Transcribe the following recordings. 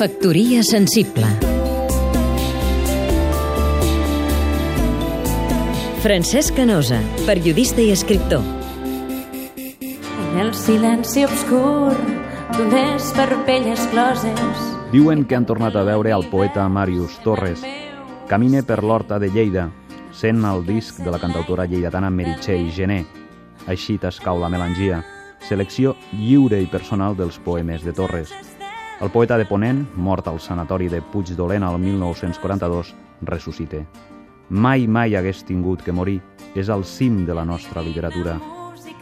Factoria sensible Francesc Canosa, periodista i escriptor En el silenci obscur d'unes parpelles closes Diuen que han tornat a veure el poeta Màrius Torres. Camine per l'horta de Lleida, sent el disc de la cantautora lleidatana Meritxell Gené. Així t'escau la melangia, selecció lliure i personal dels poemes de Torres. El poeta de Ponent, mort al sanatori de Puig d'Olena el 1942, ressuscite. Mai, mai hagués tingut que morir. És el cim de la nostra literatura.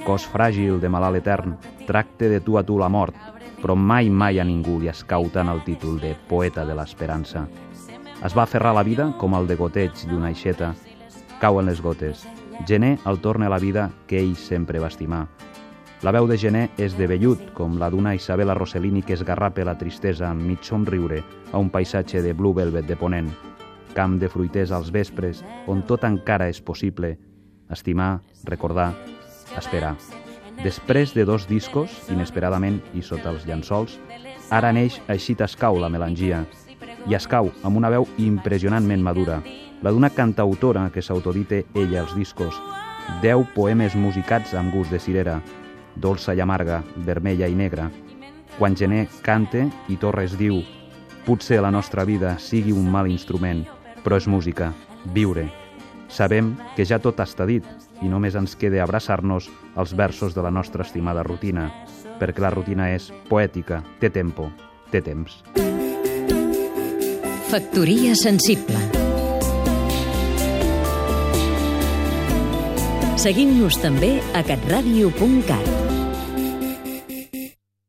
Cos fràgil de malalt etern, tracte de tu a tu la mort, però mai, mai a ningú li escau tant el títol de poeta de l'esperança. Es va aferrar la vida com el degoteig d'una aixeta. Cauen les gotes. Gené el torna a la vida que ell sempre va estimar. La veu de Gené és de vellut, com la d'una Isabela Rossellini que esgarrapa la tristesa amb mig somriure a un paisatge de blue velvet de ponent. Camp de fruiters als vespres, on tot encara és possible. Estimar, recordar, esperar. Després de dos discos, inesperadament i sota els llençols, ara neix Així t'escau la melangia, i escau amb una veu impressionantment madura, la d'una cantautora que s'autodite ella als discos, deu poemes musicats amb gust de cirera, dolça i amarga, vermella i negra. Quan Gené cante i Torres diu potser la nostra vida sigui un mal instrument, però és música, viure. Sabem que ja tot està dit i només ens queda abraçar-nos als versos de la nostra estimada rutina, perquè la rutina és poètica, té tempo, té temps. Factoria sensible Seguim-nos també a catradio.cat